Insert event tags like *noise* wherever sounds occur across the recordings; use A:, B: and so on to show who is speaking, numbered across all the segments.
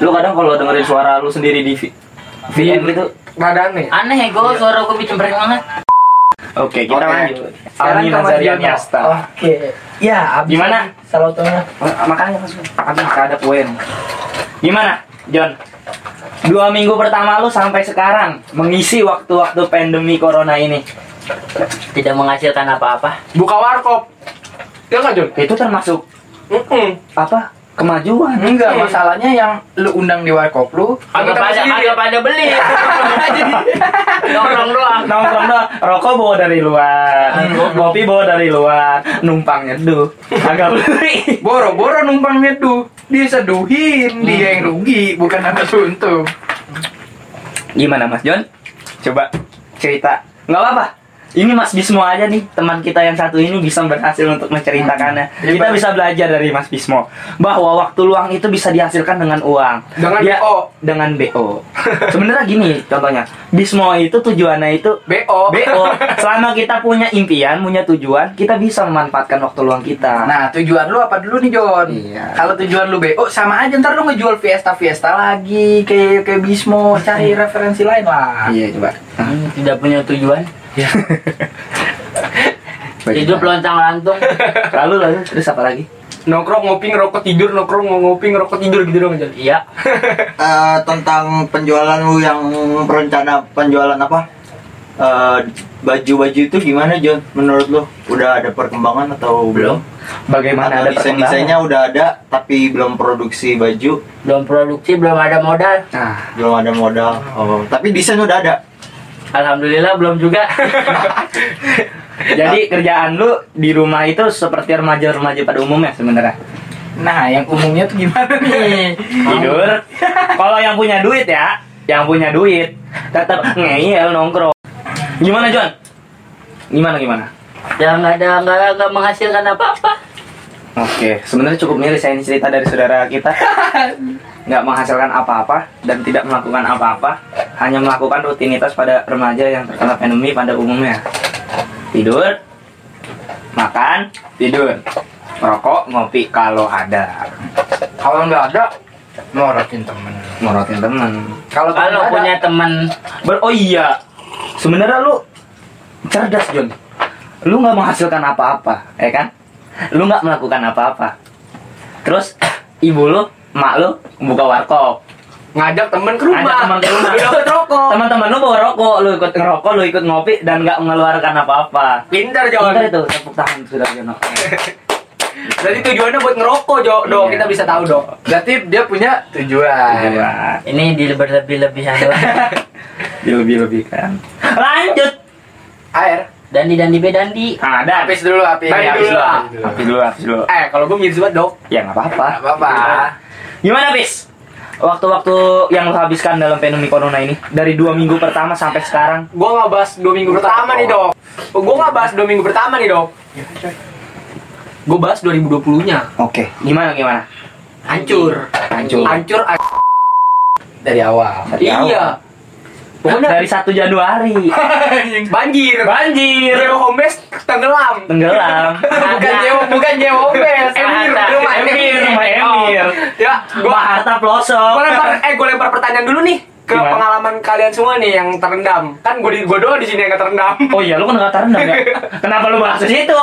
A: Lu kadang kalau dengerin suara lu sendiri di V- VM gitu.
B: Rada aneh.
C: Aneh ya gue suara gue cempreng banget.
A: Oke, kita lanjut.
B: Sekarang
A: Almi Nazarian
B: Jono.
A: Yasta.
B: Oke. Ya, abis
A: Gimana? Ma- Makanya langsung ada ada poin. Gimana, John? Dua minggu pertama lu sampai sekarang mengisi waktu-waktu pandemi corona ini.
C: Tidak menghasilkan apa-apa.
B: Buka warkop. Ya nggak, Jun?
A: Itu termasuk
B: Mm-mm.
A: apa? Kemajuan.
D: Enggak, masalahnya yang lu undang di warkop lu
C: Agak pada, agak pada beli. *laughs* Nongkrong doang.
A: Nongkrong doang, rokok bawa dari luar, kopi bawa dari luar, numpang nyeduh, agak beli.
D: boro-boro numpangnya tuh diseduhin dia yang rugi bukan anak untung
A: Gimana Mas John? Coba cerita. Nggak apa-apa. Ini Mas Bismo aja nih, teman kita yang satu ini bisa berhasil untuk menceritakannya.
D: Iya,
A: Kita bisa belajar dari Mas Bismo bahwa waktu luang itu bisa dihasilkan dengan uang.
B: Dengan
A: Dia-
B: BO.
A: Dengan BO. *laughs* Sebenarnya gini contohnya. Bismo itu tujuannya itu
B: BO.
A: BO. *laughs* Selama kita punya impian, punya tujuan, kita bisa memanfaatkan waktu luang kita.
D: nah tujuan lu apa dulu nih John
A: Iya.
D: kalau tujuan lu BO sama aja ntar lu ngejual Fiesta Fiesta lagi kayak kayak Bismo cari *laughs* referensi lain lah
A: Iya, coba.
C: Hmm, Tidak punya tujuan. *laughs* Hidup lontang lantung.
A: Lalu lalu. Terus apa lagi?
B: Nongkrong ngopi ngerokok tidur, nongkrong ngopi ngerokok tidur. Gitu dong, Jun.
C: Iya. *laughs*
E: Eh, tentang penjualan lu yang rencana penjualan apa? Eh, baju-baju itu gimana John menurut lu udah ada perkembangan atau belum?
A: Bagaimana
E: atau
A: ada
E: desain
A: perkembangan?
E: desainnya udah ada tapi belum produksi baju?
C: Belum produksi, belum ada modal.
A: Nah,
E: belum ada modal. Oh tapi desain udah ada
C: Alhamdulillah belum juga. *laughs*
A: Jadi kerjaan lu di rumah itu seperti remaja-remaja pada umumnya sebenarnya.
D: nah yang umumnya tuh gimana nih *laughs*
A: Tidur. Kalau yang punya duit ya, yang punya duit tetap ngeyel nongkrong. Gimana John? Gimana gimana?
C: Ya nggak ada nggak nggak menghasilkan apa-apa.
A: Oke, sebenarnya cukup miris ya ini cerita dari saudara kita. *laughs* Nggak menghasilkan apa-apa dan tidak melakukan apa-apa, hanya melakukan rutinitas pada remaja yang terkena pandemi pada umumnya. Tidur, makan, tidur, merokok, ngopi kalau ada,
D: kalau nggak ada morotin temen
A: morotin temen.
D: kalau
C: Kalau punya teman
A: Ber oh iya, sebenarnya lu cerdas John. Lu nggak menghasilkan apa-apa, ya kan? Lu nggak melakukan apa-apa. Terus *clears throat* ibu lu, mak lu buka warkop.
B: Ngajak temen ke rumah.
A: Ajak teman ke rumah. *laughs*
B: Lu dapet rokok.
A: Teman-teman lu bawa rokok, lu ikut ngerokok, lu ikut ngopi dan nggak mengeluarkan apa-apa.
B: Pintar, Jon.
A: Pintar itu, tepuk tangan sudah Jono. *laughs*
B: Berarti tujuannya buat ngerokok, Jo.
A: Iya.
B: kita bisa tahu, Do.
D: berarti dia punya tujuan
A: Iya.
C: ini di berlebih-lebihan doang. *laughs*
A: Dilebih-lebihkan. Lanjut.
D: air
C: Dandi dandi be dandi.
A: Ada.
D: habis dulu habis
B: Balik
D: habis
B: dulu lah.
A: Api dulu, api dulu.
B: Eh, kalau gue mirip banget, Dok.
A: Ya nggak apa-apa.
D: Nggak apa-apa
A: Gimana, Bis? Waktu-waktu yang lo habiskan dalam pandemi corona ini dari dua minggu pertama sampai sekarang
B: Gue nggak bahas dua minggu pertama nih, Dok. Gue nggak bahas dua minggu pertama nih, Dok. Gue bahas 2020-nya.
A: Oke, gimana gimana?
B: Hancur.
A: Hancur.
B: Hancur.
D: dari awal
A: Dari
B: Iya.
A: Pokoknya dari 1 Januari.
B: Banjir.
A: Banjir.
B: Jero home base tenggelam.
A: Tenggelam.
B: bukan Jewo, bukan Jewo home base. Emir, rumah
A: Emir, rumah Emir.
B: Oh. Ya,
A: Gua
B: gua
A: harta pelosok.
B: Gue lempar, eh gue lempar pertanyaan dulu nih ke
A: Gimana?
B: pengalaman kalian semua nih yang terendam. Kan gue di gue doang di sini yang gak terendam.
A: Oh iya, lu kan kata rendam ya? *laughs* Kenapa lu bahas di situ?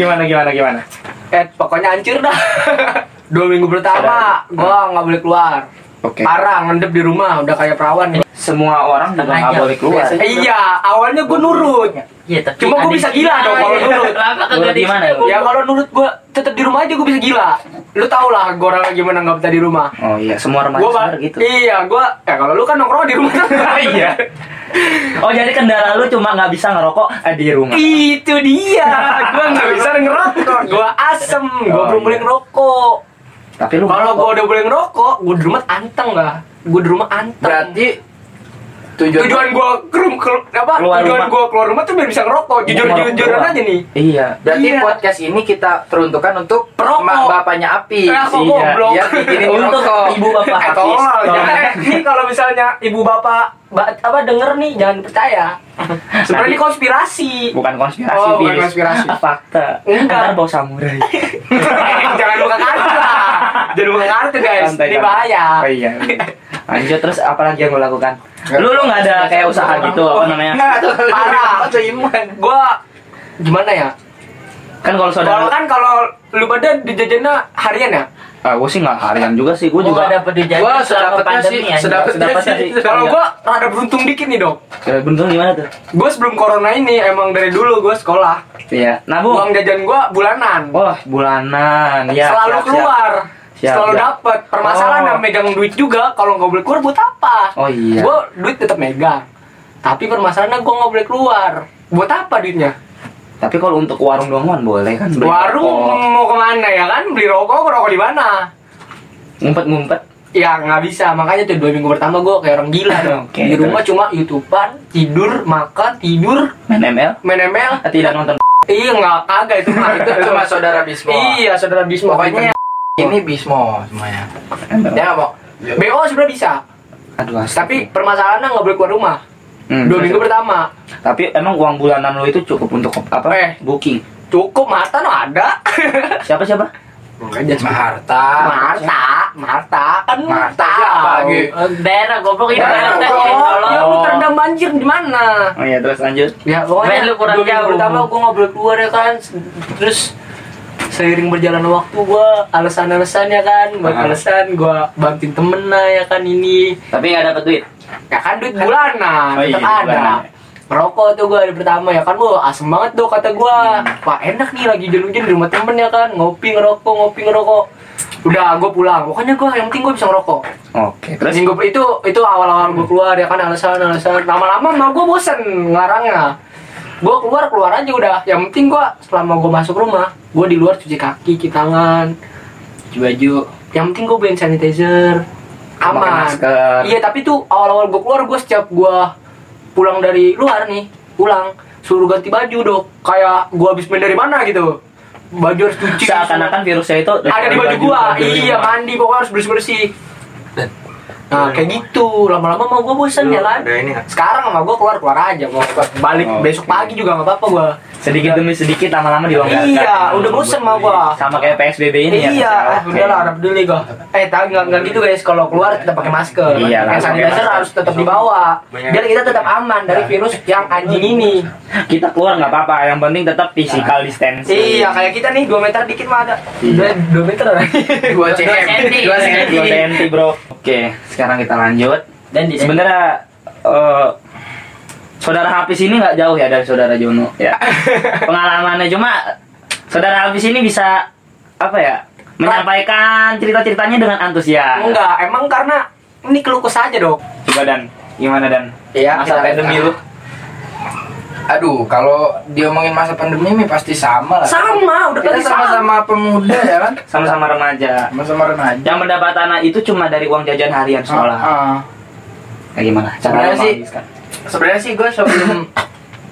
A: gimana gimana gimana?
B: Eh pokoknya hancur dah. *laughs* Dua minggu pertama gue nggak boleh keluar.
A: Oke.
B: Parah ngendep di rumah udah kayak perawan nih.
A: Semua orang juga nggak
C: Sengaja.
A: boleh keluar.
C: Biasanya.
B: Eh, iya, awalnya gue nurut.
C: Iya, tapi
B: Cuma gua
C: ada-
B: bisa gila dong kalau
C: Iya,
B: nurut.
C: Kenapa
A: gimana?
B: Ya kalau nurut gue tetap di rumah aja gue bisa gila. Lu tau lah gue orangnya gimana nggak bisa di rumah.
A: Oh iya, semua remaja
B: Gue
A: sebenarnya gitu.
B: Iya, gue. Ya kalau lu kan nongkrong di rumah. *laughs*
A: iya. Oh jadi kendala lu cuma nggak bisa ngerokok eh, di rumah.
B: Itu dia. Gue nggak bisa ngerokok. Gue asem. Gue
A: Oh,
B: belum
A: iya.
B: boleh ngerokok.
A: Tapi lu
B: Kalau gue udah boleh ngerokok, gue di rumah anteng lah. Gue di rumah anteng.
D: berarti Tujuan-
B: tujuan gua ke apa
A: Keluar
B: tujuan
A: rumah.
B: gua keluar rumah tuh biar bisa ngerokok jujur jujuran
A: ngerokok
B: aja nih
A: Iya.
D: Berarti
B: Iya.
D: podcast ini kita peruntukan untuk
B: Perokok.
D: bapaknya Api.
B: Eh,
A: Iya.
B: goblok
D: Biar bikinin
A: Untuk ibu bapak *laughs*
B: eh tolol eh, ini kalau misalnya ibu bapak ba- apa denger nih jangan percaya *laughs* sebenarnya ini konspirasi
A: Bukan konspirasi,
B: Oh, bukan konspirasi.
A: Fakta.
B: Enggak.
A: Bau samurai. *laughs*
B: jangan buka kartu lah jangan buka kartu guys ini bahaya
A: Oh iya. Lanjut terus apa lagi yang lo lakukan? Lu lu nggak ada kayak usaha gitu apa namanya?
B: Nggak, parah *laughs* gua gimana ya
A: Kan kalau
B: kalau
A: saudara
B: kan kalau lu pada di jajannya harian ya
A: ah, gue sih nggak harian juga sih, gue
C: Gua
A: juga
C: dapet dijajan
D: sedapetnya
C: pandemi
D: sih, sedapetnya
A: Sedapetnya
D: sih.
B: kalau
A: Iya.
B: gua rada beruntung dikit nih dok
A: Eh, Bentung gimana tuh?
B: gue sebelum corona ini emang dari dulu gue sekolah
A: Iya. Nabung.
B: uang jajan gue bulanan
A: Wah, bulanan. Ya,
B: selalu
A: siap, siap.
B: keluar
A: Siap,
B: selalu
A: siap.
B: dapet permasalahan
A: Oh.
B: yang megang duit juga kalau nggak boleh keluar buat apa
A: Oh iya.
B: gue duit tetap megang tapi permasalahannya gue nggak boleh keluar buat apa duitnya
A: Tapi kalau untuk warung doang kan boleh kan? Beli
B: warung
A: rokok.
B: mau ke mana ya kan beli rokok rokok di mana
A: ngumpet-ngumpet.
B: ya nggak bisa makanya tuh dua minggu pertama gue kayak orang gila dong *laughs*
A: Oke,
B: di rumah cuma youtuber tidur makan tidur
A: Main ML?
B: main ML
A: Tidak nonton.
B: iya nggak kagak itu mah *laughs*
D: itu itu mah saudara Bismo.
B: iya saudara Bisma
D: Pokoknya ini Bismo semuanya.
A: ML.
D: Dia nggak mau.
B: BO sebenarnya bisa
A: Aduh, astaga.
B: tapi permasalahannya nggak boleh keluar rumah
A: Hmm,
B: dua minggu pertama
A: Tapi emang uang bulanan lo itu cukup untuk apa?
B: Eh.
A: Booking.
B: cukup mata no ada *laughs*
A: Siapa siapa?
B: Marta Marta kan
D: Marta
B: tahu.
D: siapa lagi?
C: Eh, Daerah goblok ini
B: Daerah,
C: tolong.
B: ya lu terendam banjir di mana
A: Oh iya, terus lanjut.
B: ya pokoknya
C: lu kurang
B: dua minggu
C: jauh.
B: pertama gue nggak boleh keluar ya kan terus seiring berjalan waktu gue alasan-alasan ya kan? Buat alasan gue bantuin temen lah ya kan ini.
A: Tapi nggak dapat duit.
B: ya kan duit bulanan
A: Oh iya,
B: tetap
A: duit
B: ada.
A: bulanan.
B: Merokok tuh gue hari pertama ya kan Wah asem banget tuh kata gue Wah enak nih lagi hujan-hujan di rumah temen ya kan? Ngopi ngerokok, ngopi ngerokok. Udah gue pulang. Pokoknya gue yang penting gue bisa ngerokok.
A: Oke, terus?
B: Minggu itu itu awal-awal gue keluar ya kan alasan-alasan. Lama-lama mah gue bosen ngelarangnya Gue keluar keluar aja udah. Yang penting gue selama gue masuk rumah Gue di luar cuci kaki, cuci tangan Cuci baju. Yang penting gue beliin sanitizer. Aman. Iya tapi tuh awal-awal gue keluar gue setiap gue pulang dari luar nih Pulang Suruh ganti baju dok. Kayak gue habis main dari mana gitu. Baju harus cuci.
A: Seakan-akan virusnya itu
B: ada di baju gua.
A: baju
B: iya
A: gua.
B: mandi pokoknya harus bersih bersih nah kayak gitu. Lama-lama mau gua bosan ya kan?
E: Ada ini nggak?
B: sekarang sama gua keluar keluar aja. Mau balik
A: Oh,
B: besok
A: oke.
B: pagi juga nggak apa-apa gua.
A: Sedikit demi sedikit lama-lama dilonggarkan
B: iya udah bosan sama gua.
A: Sama kayak PSBB ini ya
B: iya
A: ya?
B: udah lah harap dulu gua. Eh tahu nggak nggak gitu guys. Kalau keluar tetap pakai masker.
A: Iya,
B: pakai sanitizer
A: masker.
B: harus tetap dibawa. Biar kita tetap aman dari virus yang anjing ini.
A: Kita keluar nggak apa-apa yang penting tetap physical distancing.
B: Iya kayak kita nih 2 meter dikit mah ada.
A: Iya.
B: 2 meter
D: Dua cm.
C: senti.
D: Dua cm.
A: 2 cm bro oke sekarang kita lanjut.
C: Dan
A: sebenarnya eh, saudara Hafiz ini nggak jauh ya dari saudara Jono. Ya. *laughs* Pengalamannya cuma saudara Hafiz ini bisa apa ya menyampaikan cerita-ceritanya dengan antusias.
B: Enggak emang karena ini keluh kesah aja dok.
A: Coba dan. Gimana dan?
D: Iya,
A: masa pandemi lu
D: Aduh, kalau diomongin masa pandemi ini pasti sama lah.
B: sama udah
D: Kita
B: pasti sama
D: sama-sama pemuda ya kan?
A: sama-sama remaja
D: Sama-sama remaja.
A: yang mendapat tanah itu cuma dari uang jajan harian sekolah
D: Ah, ah.
A: kayak gimana cara
D: Sebenarnya sih-? Sebenarnya sih gue sebelum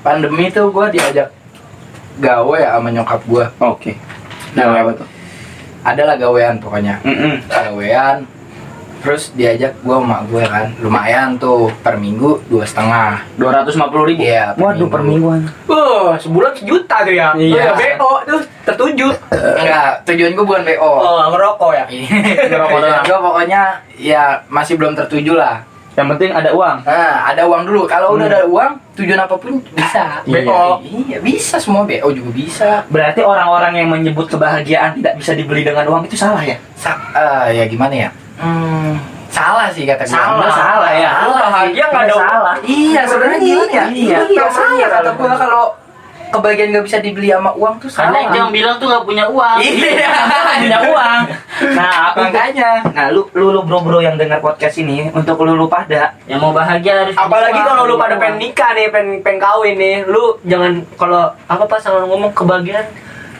D: pandemi tuh gue diajak gawe ya sama nyokap gue.
A: oke
D: Nah,
A: nah apa tuh
D: Adalah gawean pokoknya.
A: Mm-mm.
D: Gawean. Terus diajak gue sama gue kan, lumayan tuh per minggu dua setengah.
A: dua ratus lima puluh ribu
D: Iya, per
A: waduh per
D: minggu.
A: mingguan
B: Uh, sebulan sejuta tuh ya.
A: Iya.
B: Oh, ya, BO tuh tertuju.
D: Enggak, tujuan gue bukan BO.
B: Oh, ngerokok ya.
A: Ngerokok
D: tujuan
A: doang.
D: gue pokoknya ya masih belum tertuju lah.
A: yang penting ada uang
D: Nah, ada uang dulu. Kalau udah
A: Hmm.
D: ada uang, tujuan apa pun bisa.
A: Iya.
B: BO.
D: Iya, bisa semua BO juga bisa.
A: berarti orang-orang yang menyebut kebahagiaan tidak bisa dibeli dengan uang itu salah ya
D: Sa eh, ya gimana ya? Hmm, salah sih kata gue.
B: Salah.
A: salah ya
B: Salah bahagia nggak ada
A: salah
D: Iya, sebenarnya gimana ya?
A: Iya.
D: iya salah kata gue kalau kebahagiaan nggak bisa dibeli sama uang tuh
C: Karena
D: salah.
C: yang bilang tuh nggak punya uang.
D: Iya.
A: punya uang nah *laughs*
D: Makanya.
A: nah lu lu, lu bro bro yang dengar podcast ini untuk lu lu pada
C: Yang mau bahagia harus
B: Apalagi kalau lu pada pengen nikah nih, pengen pengen kawin nih, lu jangan kalau apa pas ngomong kebahagiaan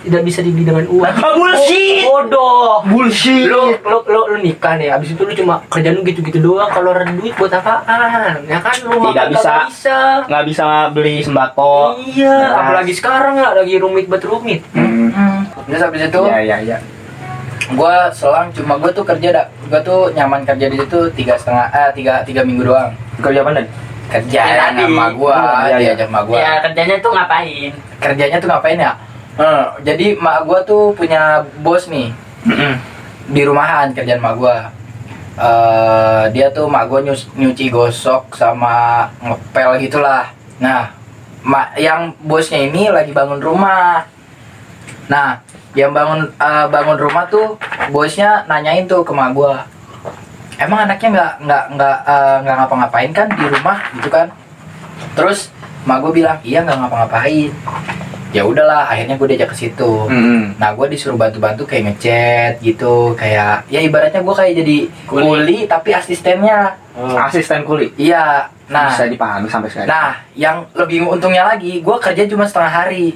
B: tidak bisa dibeli dengan uang.
A: bullshit.
B: Bodoh.
A: Bullshit.
B: Lu, lu, lu, lu nikah nih, abis itu lu cuma kerjaan lu gitu-gitu doang. Kalau ada duit buat apaan? Ya kan lu
A: Tidak bisa.
B: kagak bisa.
A: nggak bisa beli sembako.
B: Iya,
A: Beras.
B: apalagi sekarang ya lagi rumit bet rumit.
A: Hmm.
D: Terus habis itu
A: Iya iya iya.
D: gue selang cuma gue tuh kerja dak gue tuh nyaman kerja di situ tiga setengah eh tiga tiga minggu doang
A: Kerja apa nih?
D: kerja
B: Ya,
D: ya, sama gue
A: Oh, iya, iya.
D: diajak sama gue
C: Ya kerjanya tuh ngapain?
D: kerjanya tuh ngapain ya Hmm, jadi mak gue tuh punya bos nih. Di rumahan kerjaan mak gue Eh, dia tuh mak gue nyuci gosok sama ngepel gitulah. Nah mak yang bosnya ini lagi bangun rumah. Nah yang bangun eh, bangun rumah tuh bosnya nanyain tuh ke mak gue emang anaknya nggak nggak nggak eh, nggak ngapa-ngapain kan di rumah? Gitu kan. Terus mak gue bilang iya nggak ngapa-ngapain ya udahlah akhirnya gue diajak ke situ
A: Hmm.
D: Nah, gue disuruh bantu-bantu kayak ngechat gitu, kayak ya ibaratnya gue kayak jadi
C: Kuli.
D: kuli, tapi asistennya.
A: Asisten kuli.
D: Iya. Nah,
A: bisa dipahami sampai sekarang.
D: nah, yang lebih untungnya lagi, gue kerja cuma setengah hari.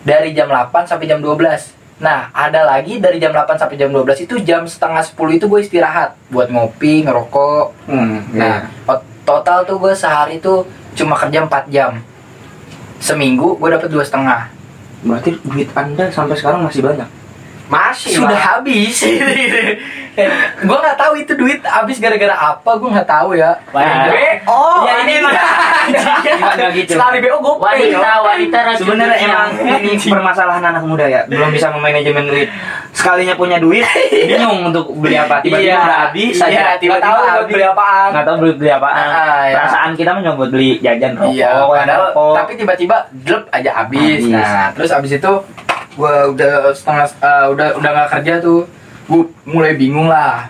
D: Dari jam 8 sampai jam 12. Nah, ada lagi dari jam 8 sampai jam 12 itu jam setengah 10 itu gue istirahat buat ngopi, ngerokok.
A: Hmm,
D: Nah, o- total tuh gue sehari tuh cuma kerja 4 jam. Seminggu gue dapet dua setengah.
A: berarti duit anda sampai sekarang masih banyak.
B: Masih
D: sudah
B: lah.
D: habis *laughs* gue nggak tahu itu duit habis gara-gara apa gue nggak tahu ya
C: Wanita.
B: Oh,
D: ya ini
B: emang
A: Nggak *laughs* *laughs* gitu.
B: Sekali BO gue
C: Wanita, wanita
A: Sebenarnya emang ini permasalahan anak muda ya, belum bisa memanajemen duit. Sekalinya punya duit, bingung untuk beli apa. Tiba-tiba
D: Iya.
A: udah habis
D: Iya,
A: saja.
D: tiba-tiba
B: Nggak tahu buat beli apaan.
A: Nggak tahu beli beli apaan.
D: Iya.
A: Perasaan kita buat beli jajan rokok,
D: iya padahal tapi tiba-tiba drop aja. Habis. nah terus habis itu gue udah setengah eh, udah udah nggak kerja tuh gue mulai bingung lah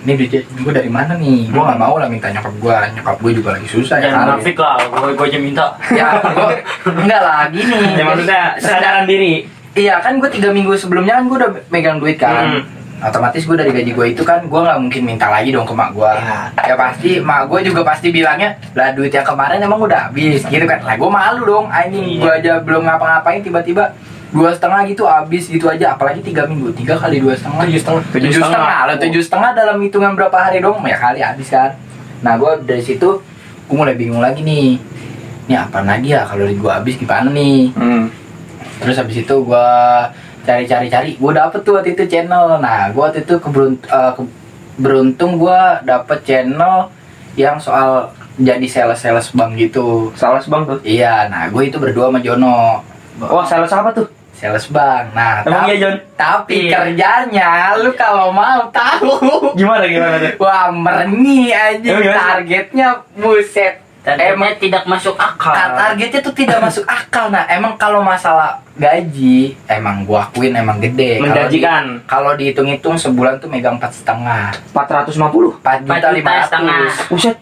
D: ini duit gue dari mana nih gue nggak
A: Hmm.
D: mau lah minta nyokap gue nyokap gue juga lagi susah ya kan
C: munafik lah, gue gue aja minta.
D: ya gue enggak lah gini *laughs*
A: ya maksudnya
D: Jadi,
A: kesadaran diri.
D: Iya kan gue tiga minggu sebelumnya kan gue udah megang duit kan.
A: Hmm.
D: Otomatis gue dari gaji gue itu kan gue nggak mungkin minta lagi dong ke mak gue. Ya pasti mak gue juga pasti bilangnya lah duit yang kemarin emang udah habis gitu kan. Lah gue malu dong anjing gue aja belum ngapa-ngapain tiba-tiba dua setengah gitu habis gitu aja. Apalagi tiga minggu. Tiga kali dua setengah.
B: Tujuh setengah.
A: Tujuh
D: tujuh setengah.
A: setengah.
D: lah. Tujuh setengah dalam hitungan berapa hari dong? Ya kali habis kan. Nah gue dari situ gue mulai bingung lagi nih. Ini apa lagi ya? Kalau duit gue habis gimana nih?
A: Hmm.
D: terus habis itu gua cari-cari cari. Gua dapet tuh waktu itu channel. Nah gua waktu itu keberunt eh, ke- beruntung gua dapet channel yang soal jadi sales sales bank gitu.
A: Salah bang tuh.
D: iya. Nah gue itu berdua sama Jono.
A: Oh, salah apa tuh?
D: Sales bank nah
A: Emang
D: tapi,
A: iya, John?
D: tapi
C: Iya.
D: kerjanya lu kalau mau tahu
A: Gimana gimana tuh?
D: wah merni aja
A: Emang gimana?
D: targetnya buset
C: Targetnya tidak masuk akal.
D: Ka- targetnya tuh tidak masuk akal nah emang kalau masalah gaji emang gua akuin emang gede Kalau di-
A: Menjanjikan.
D: kalau dihitung-hitung sebulan tuh megang empat setengah
A: 450.
D: empat juta lima ratus
A: Buset.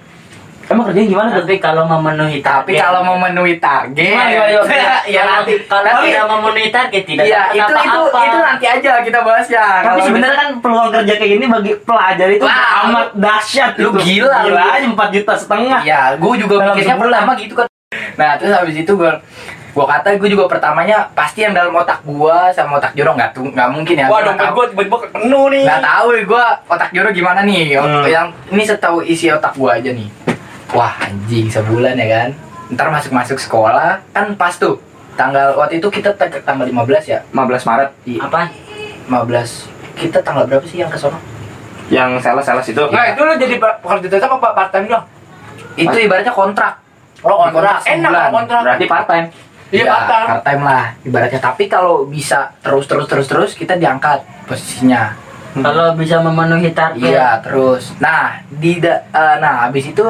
A: Emang kerjanya gimana tuh?
C: Tapi kalau memenuhi
D: tapi
C: target.
D: kalau memenuhi target
C: Gimana, gimana, gimana? *laughs*
D: ya nanti
C: kalau
D: tapi-
C: tidak memenuhi target tidak
D: Iya
C: dapat
D: itu itu
C: apa-apa.
D: itu nanti aja kita bahas ya
A: Tapi sebenarnya kan peluang kerja kayak gini bagi pelajar itu
D: Wah,
A: amat dahsyat
D: lu
A: gitu.
D: gila,
A: Gila
D: lu.
A: aja 4 juta setengah.
D: ya gue juga
A: Dalam
D: pikirnya
A: sebulan.
D: pertama gitu kan nah terus habis itu gue gue kata gue juga pertamanya pasti yang dalam otak gue sama otak Joro nggak tuh nggak mungkin ya
B: Wah,
D: Gua
B: dompet gue tiba-tiba penuh nih.
D: Nggak tahu gue otak Joro gimana nih
A: Hmm.
D: Yang ini setahu isi otak gue aja nih Wah anjing sebulan ya kan Ntar masuk-masuk sekolah Kan pas tuh Tanggal waktu itu kita tanggal 15 ya
A: 15 Maret
D: Iya,
C: Apa?
D: 15 Kita tanggal berapa sih yang ke sono?
A: yang sales-sales itu.
B: Nah, itu lu jadi pekerja tetap apa part time dong?
D: Itu ibaratnya kontrak
B: Oh,
D: Kontrak
B: kontrak. Enak
D: sebulan.
B: lah kontrak.
A: Berarti part time.
B: Iya, part time.
D: part time lah Ibaratnya Tapi kalau bisa terus terus terus terus Kita diangkat posisinya
C: Kalau bisa memenuhi target.
D: Iya terus. Nah di eh, nah habis itu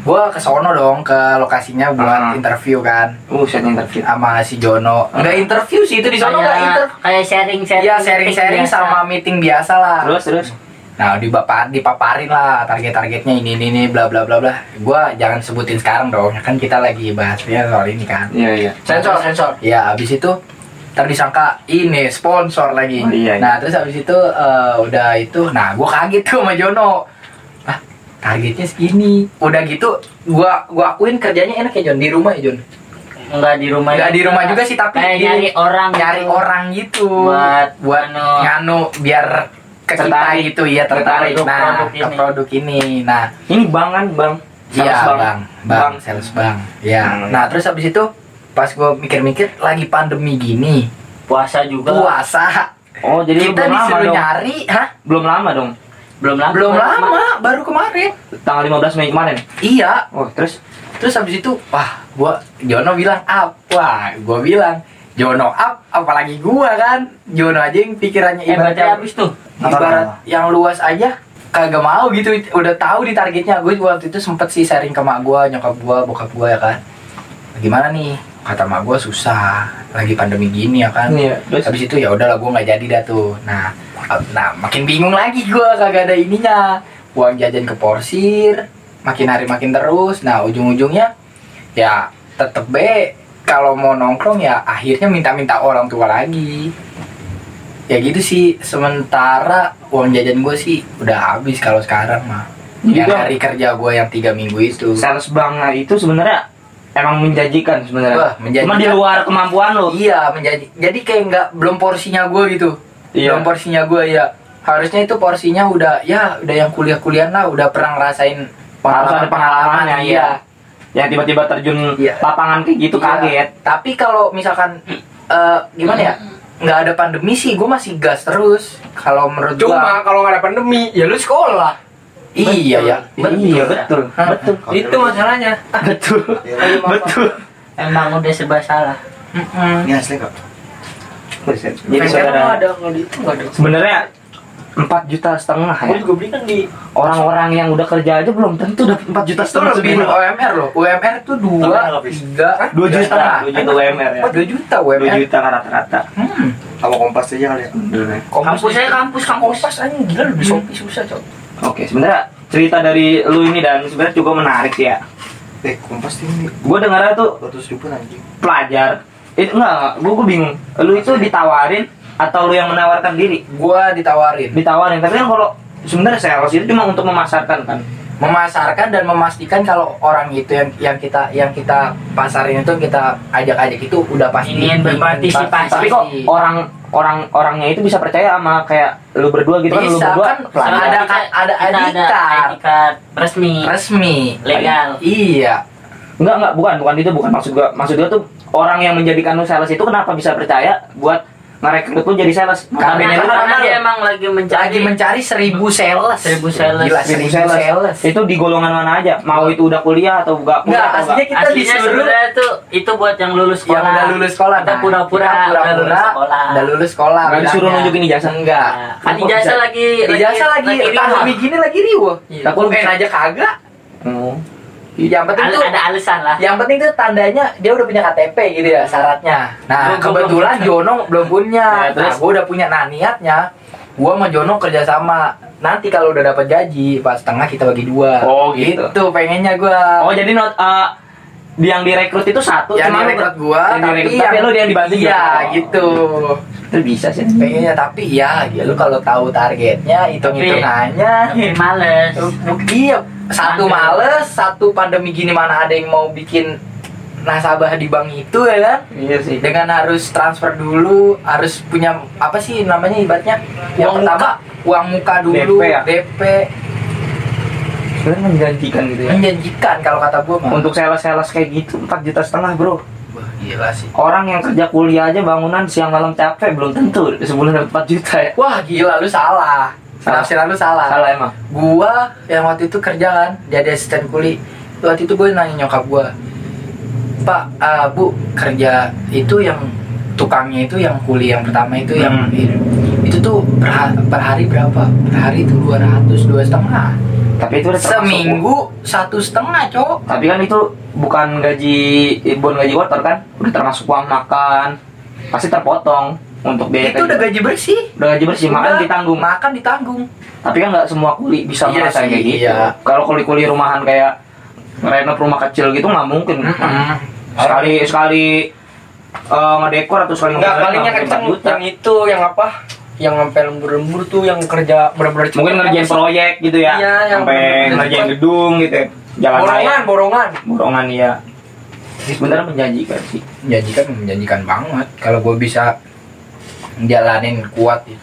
D: gue ke sono dong ke lokasinya buat
A: Ah.
D: interview kan
A: Uh, set interview.
D: sama si Jono. Enggak interview sih itu di sono enggak inter.
C: Kayak kayak sharing-sharing.
D: Iya sharing-sharing
C: biasa.
D: sama meeting biasa lah.
A: Terus terus.
D: Nah di dipaparin lah target-targetnya ini ini ini bla bla bla bla. Gue jangan sebutin sekarang dong. Kan kita lagi bahasnya soal ini kan.
A: Iya iya.
B: Sensor, sensor.
D: Ya habis itu ntar disangka ini sponsor lagi.
A: Oh, iya, iya.
D: Nah terus habis itu eh, udah itu, nah gue kaget tuh sama Jono. Targetnya segini. Udah gitu, gua gua akuin kerjanya enak ya Jon di rumah ya Jon.
C: enggak di rumah
D: Nggak di rumah juga sih, tapi
C: kayak
D: di-
C: nyari orang
D: nyari
C: gitu.
D: orang gitu
C: Buat
D: buat
C: anu.
D: nganu biar ke kita
A: Tertarik.
D: gitu ya tertarik
C: Tertarik
D: nah
C: produk
D: ke
C: ini.
D: produk ini nah
A: Ini bang kan bang.
D: iya
A: Sales
D: bang bang sales bang ya
A: Hmm.
D: nah terus habis itu pas gue mikir-mikir lagi pandemi gini
C: puasa juga
D: puasa
A: Oh jadi
D: kita
A: belum lama
D: disuruh
A: dong.
D: nyari hah
A: Belum lama dong.
C: Belum lama.
D: Belum lama baru kemarin.
A: Tanggal 15 Mei kemarin.
D: iya.
A: Oh terus?
D: Terus habis itu wah gua Jono bilang up wah gua bilang Jono up apalagi gua kan? Jono aja yang pikirannya
C: eh
D: ibaratnya
C: habis tuh?
D: ibarat yang luas aja kagak mau gitu. Udah tahu di targetnya. Gue waktu itu sempet sih sharing ke mak gue nyokap gue bokap gue ya kan. Gimana nih? Kata mak gue susah. Lagi pandemi gini ya kan.
A: Iya, terus?
D: habis itu ya udahlah gue nggak jadi dah tuh. Nah nah makin bingung lagi gue kagak ada ininya uang jajan ke porsir makin hari makin terus nah ujung-ujungnya ya tetep be kalau mau nongkrong ya akhirnya minta-minta orang tua lagi ya gitu sih sementara uang jajan gue sih udah habis kalau sekarang mah yang hari kerja gue yang tiga minggu itu
A: sales bang itu sebenarnya emang menjanjikan sebenarnya.
D: Menjanjikan.
A: Cuma di luar kemampuan lo.
D: iya menjadi jadi kayak nggak belum porsinya gue gitu
A: Iya.
D: belum porsinya gue ya harusnya itu porsinya udah ya udah yang kuliah-kuliah lah udah pernah ngerasain
A: Harus ada pengalamannya,
D: iya
A: iya. Yang tiba-tiba terjun
D: Iya.
A: lapangan kayak gitu
D: Iya.
A: kaget.
D: tapi kalau misalkan eh, gimana ya nggak ada pandemi sih gue masih gas terus kalau menurut gue
B: Cuma kalau nggak ada pandemi, ya lu sekolah.
D: iya ya
A: Iya betul.
D: Hah?
A: Betul.
B: Itu masalahnya.
A: Betul. Betul.
C: emang udah serba salah
D: Mm-mm.
E: Ini asli kok.
A: Jadi
B: Bengkel
A: saudara
B: ada kalau itu
A: sebenarnya 4 juta setengah
B: Gue
A: ya.
B: juga beli kan di
A: Orang-orang yang udah kerja aja belum tentu dapat 4 juta
D: itu
A: setengah
D: lebih
A: sebulan.
D: UMR loh UMR tuh dua tiga
A: 2 juta, 2 juta UMR ya.
D: dua juta
A: 2
D: UMR
A: juta kan rata-rata.
D: hmm.
E: Sama kompas aja kali ya.
C: kampus saya kampus kampus
D: kompas aja gila lu di Shopee susah cok
A: Oke, sebenarnya cerita dari lu ini dan sebenarnya cukup menarik sih ya.
E: Eh, kompas ini
A: Gue dengarnya tuh
E: 200 ribu anjing.
A: pelajar itu enggak, enggak. gue gue bingung. Lu itu ditawarin atau lu yang menawarkan diri?
D: Gua ditawarin.
A: Ditawarin tapi kan kalau sebenarnya sales itu cuma untuk memasarkan kan?
D: Memasarkan dan memastikan kalau orang itu yang yang kita yang kita pasarin itu kita ajak-ajak itu udah pasti
C: Ingin berpartisipasi.
A: tapi kok orang orang orangnya itu bisa percaya sama kayak lu berdua gitu kan? Lu
D: Bisa,
A: berdua
D: kan?
A: Pelajar.
D: ada kan- ada card.
C: ID card resmi.
D: Resmi.
C: Legal.
D: iya.
A: Enggak enggak. Bukan bukan. Itu bukan maksud gua. Maksud gua tuh orang yang menjadikan lu sales itu kenapa bisa percaya buat ngerekrut lu jadi sales?
D: Karena-
C: karena
A: kan
C: dia emang lagi mencari
D: lagi mencari seribu sales.
C: Seribu sales.
D: Gila,
A: seribu
D: seribu
A: sales.
D: sales.
A: Itu di golongan mana aja? Mau itu udah kuliah atau enggak
D: Enggak,
A: atau
D: aslinya kita
C: aslinya
D: disuruh
C: tuh itu buat yang lulus
D: yang
C: sekolah.
D: udah lulus sekolah
C: kita
D: Nah,
C: pura-pura
D: kita
C: udah lulus sekolah.
D: udah lulus sekolah
A: Nggak disuruh nunjukin ijazah?
D: enggak
C: Nah, kan ijazah lagi
D: ijazah lagi pandemi gini lagi riuh.
C: Iya.
D: UN aja kagak?
A: Oh.
D: Yang penting
C: Al-
D: tuh
C: ada alasan lah
D: yang penting tuh tandanya dia udah punya KTP gitu ya syaratnya. Nah
C: Gua-
D: kebetulan. Jono belum punya.
A: Ya,
D: nah
A: terus?
D: gue udah punya. Nah niatnya gue sama Jono kerjasama. Nanti kalau udah dapat gaji pas setengah kita bagi dua.
A: Oh, gitu.
D: Itu pengennya gue.
A: Oh jadi not eh, yang direkrut itu satu
D: yang
A: cuma
D: direkrut gue,
A: yang direkrut, tapi lu dia yang dibantu
D: Iya
A: juga. Oh.
D: gitu.
A: itu bisa sih
D: Pengennya tapi ya, ya lu kalau tahu targetnya, hitung hitungannya.
C: tapi males
D: Iya, satu
C: Males.
D: satu pandemi gini mana ada yang mau bikin nasabah di bank itu ya kan?
A: iya sih.
D: Dengan harus transfer dulu harus punya apa sih namanya ibaratnya? Yang
B: Uang
D: pertama uang muka dulu
A: DP ya?
D: DP
A: sebenarnya menjanjikan gitu ya?
D: Menjanjikan kalau kata gue mah
A: untuk sales sales kayak gitu 4 juta setengah bro.
D: Wah, gila sih.
A: Orang yang kerja kuliah aja bangunan siang malam capek belum tentu sebulan dapat 4 juta ya.
D: Wah gila lu Salah. Penafsiran lu salah.
A: Salah emang.
D: Gua yang waktu itu kerja kan jadi asisten kuli. Waktu itu gue nanya nyokap gua pak ah, bu kerja itu yang tukangnya itu yang kuli yang pertama itu yang
A: Hmm.
D: itu tuh per, ha- per hari berapa? Per hari itu 200 dua setengah.
A: Tapi itu udah
D: seminggu satu setengah cowok.
A: Tapi kan itu bukan gaji bukan gaji kotor kan? Udah termasuk uang makan. Pasti terpotong untuk biaya
D: itu udah gaji bersih.
A: Udah gaji bersih makan
D: Udah,
A: ditanggung.
D: makan ditanggung.
A: Tapi kan nggak semua kuli bisa
D: Iya
A: merasakan
D: sih,
A: kayak gitu.
D: iya.
A: kalau kuli-kuli rumahan kayak renov rumah kecil gitu nggak mungkin. Sekali sekali eh, ngedekor atau sekali
B: Enggak,
A: ngedesain
B: palingnya
A: nggak
B: kenceng.
A: mungkin 4 juta.
B: yang itu yang apa? Yang sampai lembur-lembur tuh yang kerja bener-bener cepet.
A: mungkin ngerjain proyek gitu ya.
B: Iya, yang
A: sampai ngerjain gedung gitu ya. jalan
B: borongan,
A: raya.
B: Borongan.
A: borongan. Ya sebenarnya menjanjikan sih.
D: Menjanjikan menjanjikan banget. Kalau gue bisa jalanin kuat ya.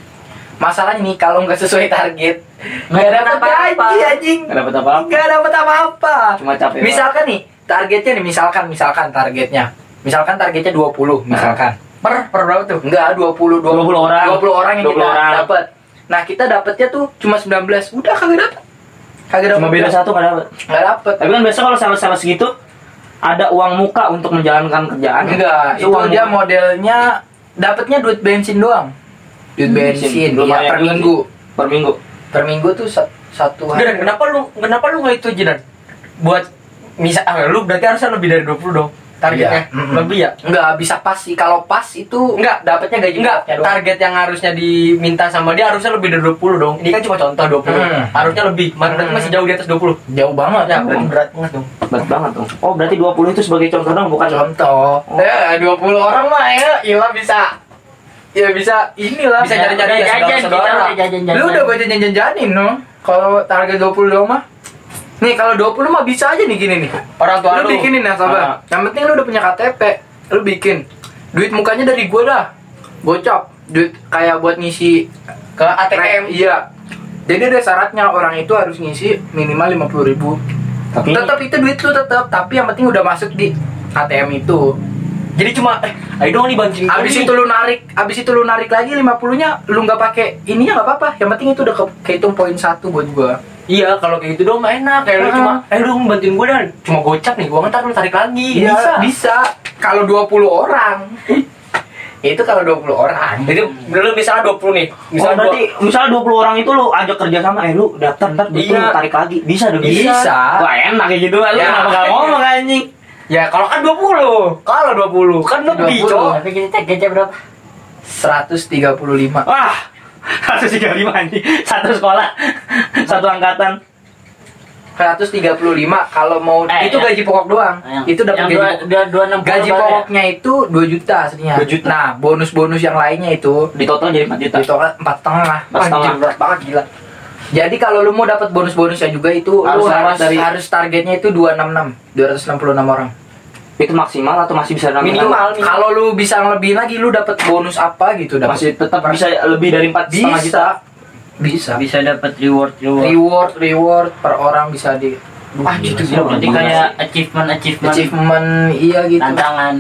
D: masalahnya nih kalau nggak sesuai target nggak dapat gaji anjing.
A: Nggak dapat apa-apa.
D: Nggak dapat apa-apa.
A: Cuma capek
D: misalkan nih targetnya nih misalkan misalkan targetnya. Misalkan targetnya 20 misalkan. Per per berapa tuh? Enggak 20 20,
A: 20 orang.
D: 20 orang yang
A: 20
D: kita
A: orang.
D: dapat nah kita dapatnya tuh cuma 19 udah kagak dapat kagak dapat
A: cuma beda satu nggak dapat
D: nggak dapat
A: tapi kan biasa kalau sales-sales gitu ada uang muka untuk menjalankan kerjaan.
D: Enggak itu
A: uang
D: dia
A: muka.
D: modelnya dapatnya duit bensin doang. Duit bensin,
A: Lumayan
D: ya, per minggu.
A: per minggu?
D: Per minggu tuh sa- satu
B: Udah, Dan
D: hari
B: kenapa lu kenapa lu nggak itu Jinan? Buat misal ah, lu berarti harusnya lebih dari 20 dong targetnya.
D: Iya.
B: Lebih ya?
D: enggak bisa pas sih kalau pas itu
B: Enggak,
D: dapatnya gaji doang.
B: target yang harusnya diminta sama dia harusnya lebih dari 20 dong. Ini kan cuma contoh 20.
D: Hmm.
B: Harusnya lebih. Berarti
D: Hmm.
B: masih jauh di atas 20.
D: jauh banget
B: Ya, berat banget dong.
A: berat banget dong oh berarti 20 itu sebagai contoh dong bukan
D: contoh
A: Oh.
D: ya 20 orang mah ya Ila bisa ya bisa inilah
B: Bisa jajan-jajan
C: Udah
B: ya,
C: jajan,
D: lu udah baca jajan jajanin no kalau target 20 doang mah nih kalau 20 mah bisa aja nih gini nih.
B: Orang tua
D: lu
B: lu.
D: bikinin ya
A: Ah.
D: sabar yang penting lu udah punya KTP lu bikin. Duit mukanya dari gua dah. Gocap duit kayak buat ngisi
B: ke ATM.
D: iya. Jadi ada syaratnya orang itu harus ngisi minimal 50 ribu.
A: Tapi
D: tetap itu duit lu tetap tapi yang penting udah masuk di ATM itu.
B: Jadi cuma eh ayo dong nih bantuin gua
D: abis
B: nih.
D: itu lu narik abis itu lu narik lagi 50 nya lu nggak pakai ininya nggak apa-apa. Yang penting itu udah ke- kehitung poin satu buat gua
B: Iya, kalau kayak gitu dong enak. Kayak lu
D: Ah.
B: cuma eh lu bantuin gua dan cuma gocap nih, gua ntar lu tarik lagi.
D: Iya,
B: bisa.
D: bisa kalau 20 orang itu kalau 20 orang
B: Jadi lu misalnya 20 nih.
A: Oh,
B: Misalnya
A: berarti misalnya 20 orang itu lu ajak kerja sama eh lu daftar ntar duit
B: Iya.
A: lu tarik lagi bisa dong
D: Bisa.
A: wah enak kayak gitu lu
D: Ya.
A: kenapa gak ngomong anjing
B: Ya kalau kan 20 Kalau 20 Kan lebih
D: 20.
B: cowok
C: Tapi kita gaji berapa?
D: 135
A: wah 135 anjing satu sekolah. Satu angkatan.
D: 135 kalau mau
C: Eh,
D: itu
C: ya.
D: gaji pokok doang.
C: Yang-
D: itu dapat gaji
C: dua,
D: pokok.
C: dua,
D: gaji pokoknya itu 2 juta aslinya.
A: 2 juta.
D: nah bonus-bonus yang lainnya itu
A: di total jadi 4 juta?
D: Itu kan empat setengah.
A: Empat setengah.
D: Anjing, berat banget gila. Jadi kalau lu mau dapat bonus-bonusnya juga itu
A: Harus lewat
D: harus
A: dari-
D: harus targetnya itu 266 266 orang
A: itu maksimal atau masih bisa nambah?
B: Minimal.
D: kalau lu bisa ngelebihin lagi lu dapat bonus apa gitu dapat
A: masih tetap bisa lebih dari 4 setengah juta
D: bisa bisa
C: Bisa dapat reward reward.
D: reward reward per orang bisa di
A: Ah, gitu,
D: gila,
A: gila.
C: Berarti kayak achievement achievement,
D: achievement iya gitu
C: tantangan.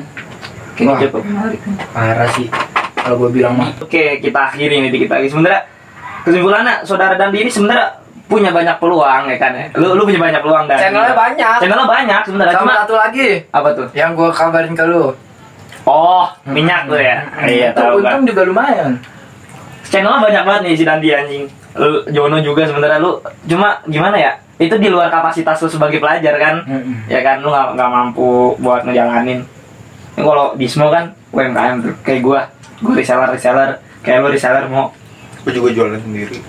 D: Wah.
A: cukup menarik.
D: parah sih kalau gue bilang mah
A: Oke, kita akhiri nih dikit lagi. Sebenarnya kesimpulannya saudara Dandi ini sebenarnya punya banyak peluang ya kan ya. Lu lu punya banyak peluang dan
D: channelnya banyak
A: Channelnya banyak sebenarnya
D: sama
A: cuma
D: satu lagi
A: apa tuh?
D: yang gue kabarin ke lu
A: Oh, minyak tuh ya. Iya,
D: itu
A: tahu kan.
D: untung juga lumayan
A: Channelnya banyak banget nih si Dandi anjing. Lu Jono juga sebenarnya lu cuma gimana ya? Itu di luar kapasitas lu sebagai pelajar kan. Ya kan lu nggak nggak mampu buat ngejalanin. Ini kalau Dismo kan UMKM tuh kayak gua. Gua reseller reseller kayak lu reseller mau.
E: Gue juga jualan sendiri.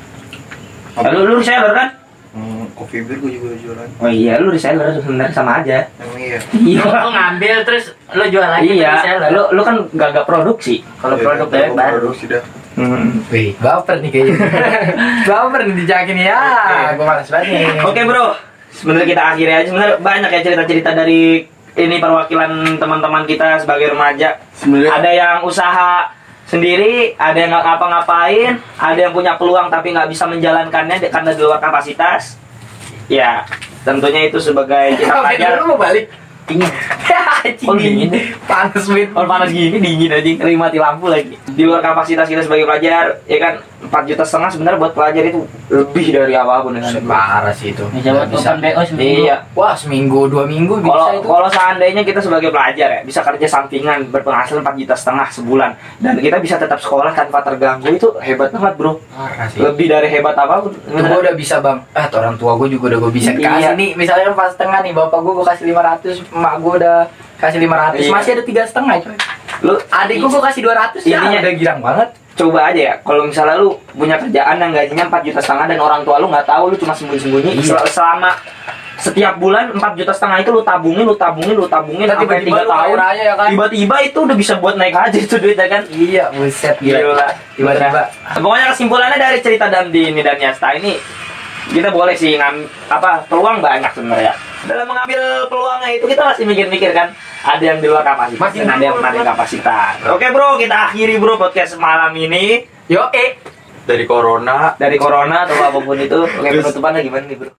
A: Ya, lu lu reseller kan?
E: Hmm, coffee beer gue juga jualan.
A: Oh iya, lu reseller sebenarnya sama aja.
E: Emang iya.
A: Iya.
C: Lu ngambil terus lu jual lagi
A: iya,
C: reseller.
A: lu lu kan gak, gak produksi.
C: Kalau
E: Iya,
C: produk bebek baru.
E: Produksi dah.
A: Hmm.
D: Wih, baper nih kayaknya. *laughs* baper nih dijakin ya.
A: Oke.
D: Gue malas banget nih.
A: Oke bro, sebenarnya kita akhiri aja. Sebenarnya banyak ya cerita-cerita dari ini perwakilan teman-teman kita sebagai remaja.
E: Sebenarnya
A: Ada yang usaha sendiri, ada yang nggak ngapa-ngapain, ada yang punya peluang tapi nggak bisa menjalankannya karena di luar kapasitas. Ya, tentunya itu sebagai *laughs* kita pelajar.
D: dulu mau balik.
A: Dingin. *laughs* Oh, dingin.
D: Panas.
A: Kalau panas gini dingin aja, ngeri mati lampu lagi. Di luar kapasitas kita sebagai pelajar, ya kan 4 juta setengah sebenarnya buat pelajar itu lebih dari apa pun ya.
D: Parah sih itu.
C: Bisa buat
D: Nggak
C: open BO seminggu.
A: Iya.
D: Wah, seminggu, dua minggu bisa
A: Kalau
D: itu.
A: kalau seandainya kita sebagai pelajar ya bisa kerja sampingan berpenghasilan 4 juta setengah sebulan dan kita bisa tetap sekolah tanpa terganggu itu hebat banget bro.
D: Parah sih.
A: Lebih dari hebat apa
D: pun. Gue udah bisa bang, ah tuh orang tua gue juga udah gue bisa
A: Iya.
D: kasih nih Misalnya pas setengah nih, bapak gue gue kasih 500 Emak gue udah kasih 500
A: Iya.
D: Masih ada tiga setengah coy
A: Lu
D: Adik gue gue kasih 200 ya
A: Intinya-
D: udah girang banget
A: coba aja ya kalau misalnya lu punya kerjaan yang gajinya 4 juta setengah dan orang tua lu nggak tahu lu cuma sembunyi-sembunyi
D: Iya.
A: sel- selama setiap bulan 4 juta setengah itu lu tabungin lu tabungin lu tabungin
D: Ntar
A: sampai
D: tiba-tiba
A: 3
D: lu
A: tahun
D: raya ya kan
A: tiba-tiba itu udah bisa buat naik haji itu duitnya kan
D: Iya, buset gila
A: Gila.
D: Tiba-tiba
A: Pokoknya kesimpulannya dari cerita Dandi ini dan Yasta ini kita boleh sih ngam, apa peluang banyak sebenarnya. Dalam mengambil peluangnya itu kita masih mikir-mikir kan ada yang di luar kapasitas dan ada yang menarik kapasitas. Oke bro kita akhiri bro podcast malam ini.
B: Yo, eh.
E: Dari corona.
A: Dari corona atau apa pun itu. Oke penutupannya gimana nih bro